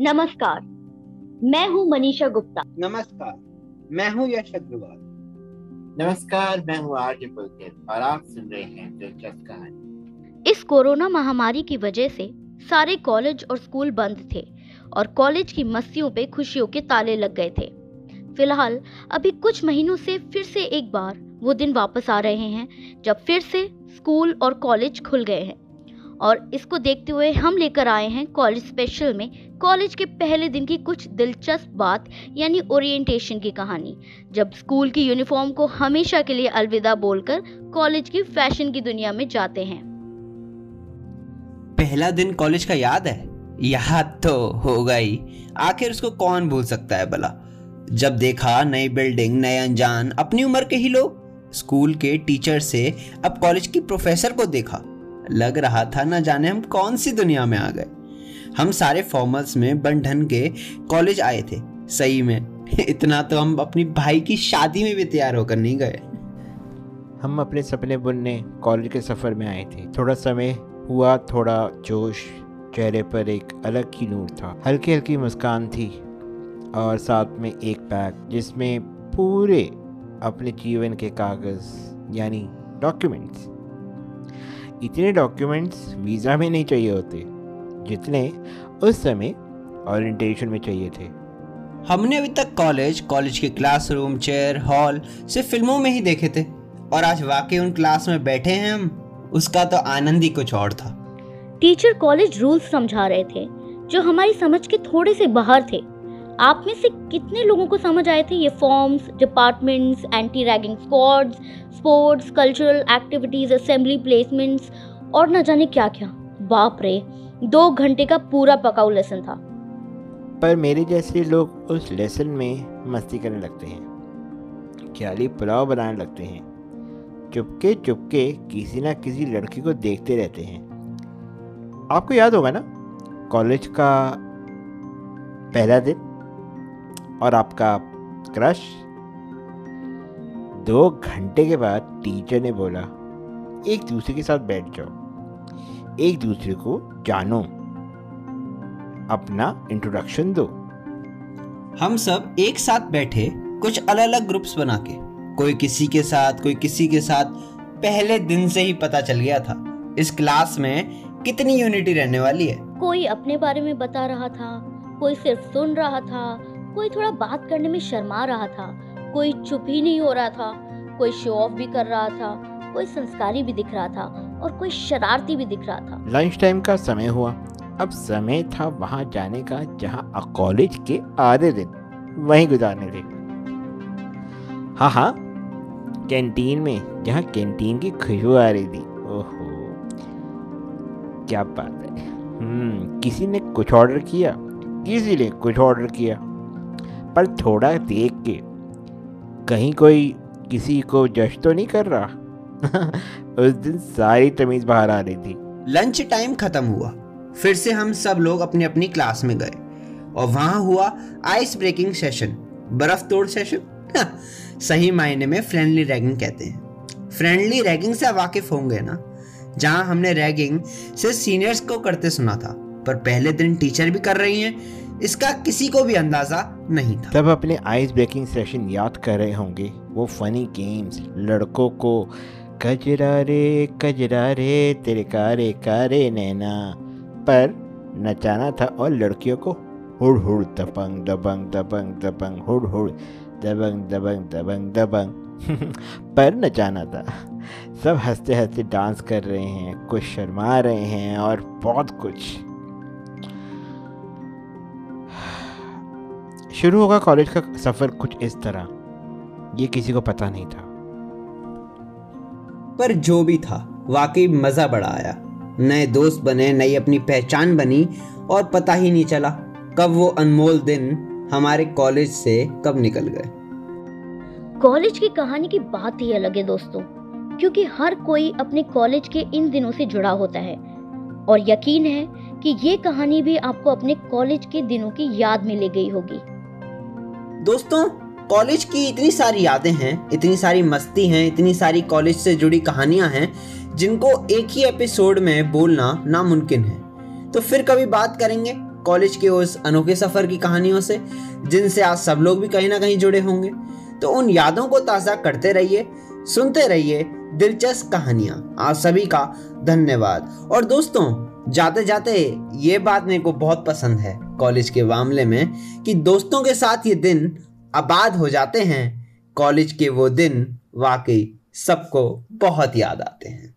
नमस्कार। मैं हूँ मनीषा गुप्ता। नमस्कार। मैं हूँ यश अग्रवाल। नमस्कार मैं हूँ आरजे पुलकित और आप सुन रहे हैं दिलचस्प कहानी। इस कोरोना महामारी की वजह से सारे कॉलेज और स्कूल बंद थे और कॉलेज की मस्तियों पे खुशियों के ताले लग गए थे। फ़िलहाल अभी कुछ महीनों से फिर से एक बार वो दिन वापस आ रहे हैं जब फिर से स्कूल और कॉलेज खुल गए हैं। और इसको देखते हुए हम लेकर आए हैं कॉलेज स्पेशल में, कॉलेज के पहले दिन की कुछ दिलचस्प बात, यानी ओरिएंटेशन की कहानी। जब स्कूल की यूनिफॉर्म को हमेशा के लिए अलविदा बोलकर कॉलेज की फ़ैशन की दुनिया में जाते हैं। पहला दिन कॉलेज का याद है? याद तो होगा ही। आखिर उसको कौन भूल सकता है भला? जब देखा नई बिल्डिंग नए अनजान, अपनी उम्र के ही लोग। स्कूल के टीचर से अब कॉलेज की प्रोफेसर को देखा। लग रहा था ना जाने हम कौन सी दुनिया में आ गए। हम सारे फॉर्मल्स में बंधन के कॉलेज आए थे। सही में। इतना तो हम अपनी भाई की शादी में भी तैयार होकर नहीं गए। हम अपने सपने बुनने कॉलेज के सफ़र में आए थे। थोड़ा समय हुआ, थोड़ा जोश, चेहरे पर एक अलग ही नूर था। हल्की हल्की मुस्कान थी और साथ में एक बैग जिसमें पूरे अपने जीवन के कागज़, यानी डॉक्यूमेंट्स इतने डॉक्यूमेंट्स वीज़ा में नहीं चाहिए होते जितने उस समय ओरिएंटेशन में चाहिए थे। हमने अभी तक कॉलेज कॉलेज के क्लासरूम चेयर हॉल सिर्फ़ फ़िल्मों में ही देखे थे। और आज वाकई उन क्लास में बैठे हैं हम उसका तो आनंद ही कुछ और था। टीचर कॉलेज रूल्स समझा रहे थे जो हमारी समझ के थोड़े से बाहर थे। आप में से कितने लोगों को समझ आए थे ये forms departments anti ragging squads sports cultural activities assembly placements और न जाने क्या क्या बाप रे, दो घंटे का पूरा पकाऊ लेसन था। पर मेरे जैसे लोग उस लेसन में मस्ती करने लगते हैं, ख्याली पुलाव बनाने लगते हैं चुपके चुपके किसी ना किसी लड़की को देखते रहते हैं। आपको याद होगा ना कॉलेज का पहला दिन? और आपका क्रश। दो घंटे के बाद टीचर ने बोला एक दूसरे के साथ बैठ जाओ। एक दूसरे को जानो। अपना इंट्रोडक्शन दो। हम सब एक साथ बैठे कुछ अलग अलग ग्रुप्स बना के। कोई किसी के साथ कोई किसी के साथ। पहले दिन से ही पता चल गया था इस क्लास में कितनी यूनिटी रहने वाली है। कोई अपने बारे में बता रहा था कोई सिर्फ़ सुन रहा था कोई थोड़ा बात करने में शर्मा रहा था, कोई चुप ही नहीं हो रहा था, कोई शो ऑफ़ भी कर रहा था, कोई संस्कारी भी दिख रहा था और कोई शरारती भी दिख रहा था। लंच टाइम का समय हुआ। अब समय था वहाँ जाने का जहाँ कॉलेज के आधे दिन वहीं गुजारने थे। हाँ हाँ कैंटीन में, जहाँ कैंटीन की खुशबू आ रही थी। ओहो, क्या बात है। हम्म किसी ने कुछ ऑर्डर किया? किसी ने कुछ ऑर्डर किया। पर थोड़ा देख के। कहीं कोई किसी को जश तो नहीं कर रहा? उस दिन सारी तमीज बाहर आ रही थी। लंच टाइम खत्म हुआ। फिर से हम सब लोग अपनी अपनी क्लास में गए और वहाँ हुआ आइस ब्रेकिंग सेशन बर्फ़ तोड़ सेशन सही मायने में फ्रेंडली रैगिंग कहते हैं। फ्रेंडली रैगिंग से वाकिफ होंगे ना? जहाँ हमने रैगिंग से सीनियर्स को करते सुना था, पर पहले दिन टीचर भी कर रही हैं। इसका किसी को भी अंदाज़ा नहीं था। तब अपने आइस ब्रेकिंग सेशन याद कर रहे होंगे, वो फनी गेम्स, लड़कों को कजरा रे कजरा रे, तेरे कारे कारे नैना। पर नचाना था और लड़कियों को हुड़ हुड़ दबंग दबंग दबंग दबंग, हुड़ हुड़, दबंग दबंग दबंग दबंग। पर नचाना था। सब हँसते हँसते डांस कर रहे हैं, कुछ शर्मा रहे हैं और बहुत कुछ। शुरू होगा कॉलेज का सफ़र कुछ इस तरह। ये किसी को पता नहीं था। पर जो भी था वाकई मज़ा बड़ा आया। नए दोस्त बने नई अपनी पहचान बनी और पता ही नहीं चला कब वो अनमोल दिन हमारे कॉलेज से कब निकल गए। कॉलेज की कहानी की बात ही अलग है दोस्तों क्योंकि हर कोई अपने कॉलेज के इन दिनों से जुड़ा होता है। और यकीन है कि ये कहानी भी आपको अपने कॉलेज के दिनों की याद में ले गई होगी। दोस्तों, कॉलेज की इतनी सारी यादें हैं, इतनी सारी मस्ती हैं, इतनी सारी कॉलेज से जुड़ी कहानियाँ हैं, जिनको एक ही एपिसोड में बोलना नामुमकिन है। तो फिर कभी बात करेंगे कॉलेज के उस अनोखे सफ़र की कहानियों से, जिनसे आज सब लोग भी कहीं ना कहीं जुड़े होंगे। तो उन यादों को ताज़ा करते रहिए, सुनते रहिए दिलचस्प कहानियाँ। आप सभी का धन्यवाद। और दोस्तों जाते जाते ये बात मेरे को बहुत पसंद है। कॉलेज के मामले में कि दोस्तों के साथ ये दिन आबाद हो जाते हैं। कॉलेज के वो दिन वाकई सबको बहुत याद आते हैं।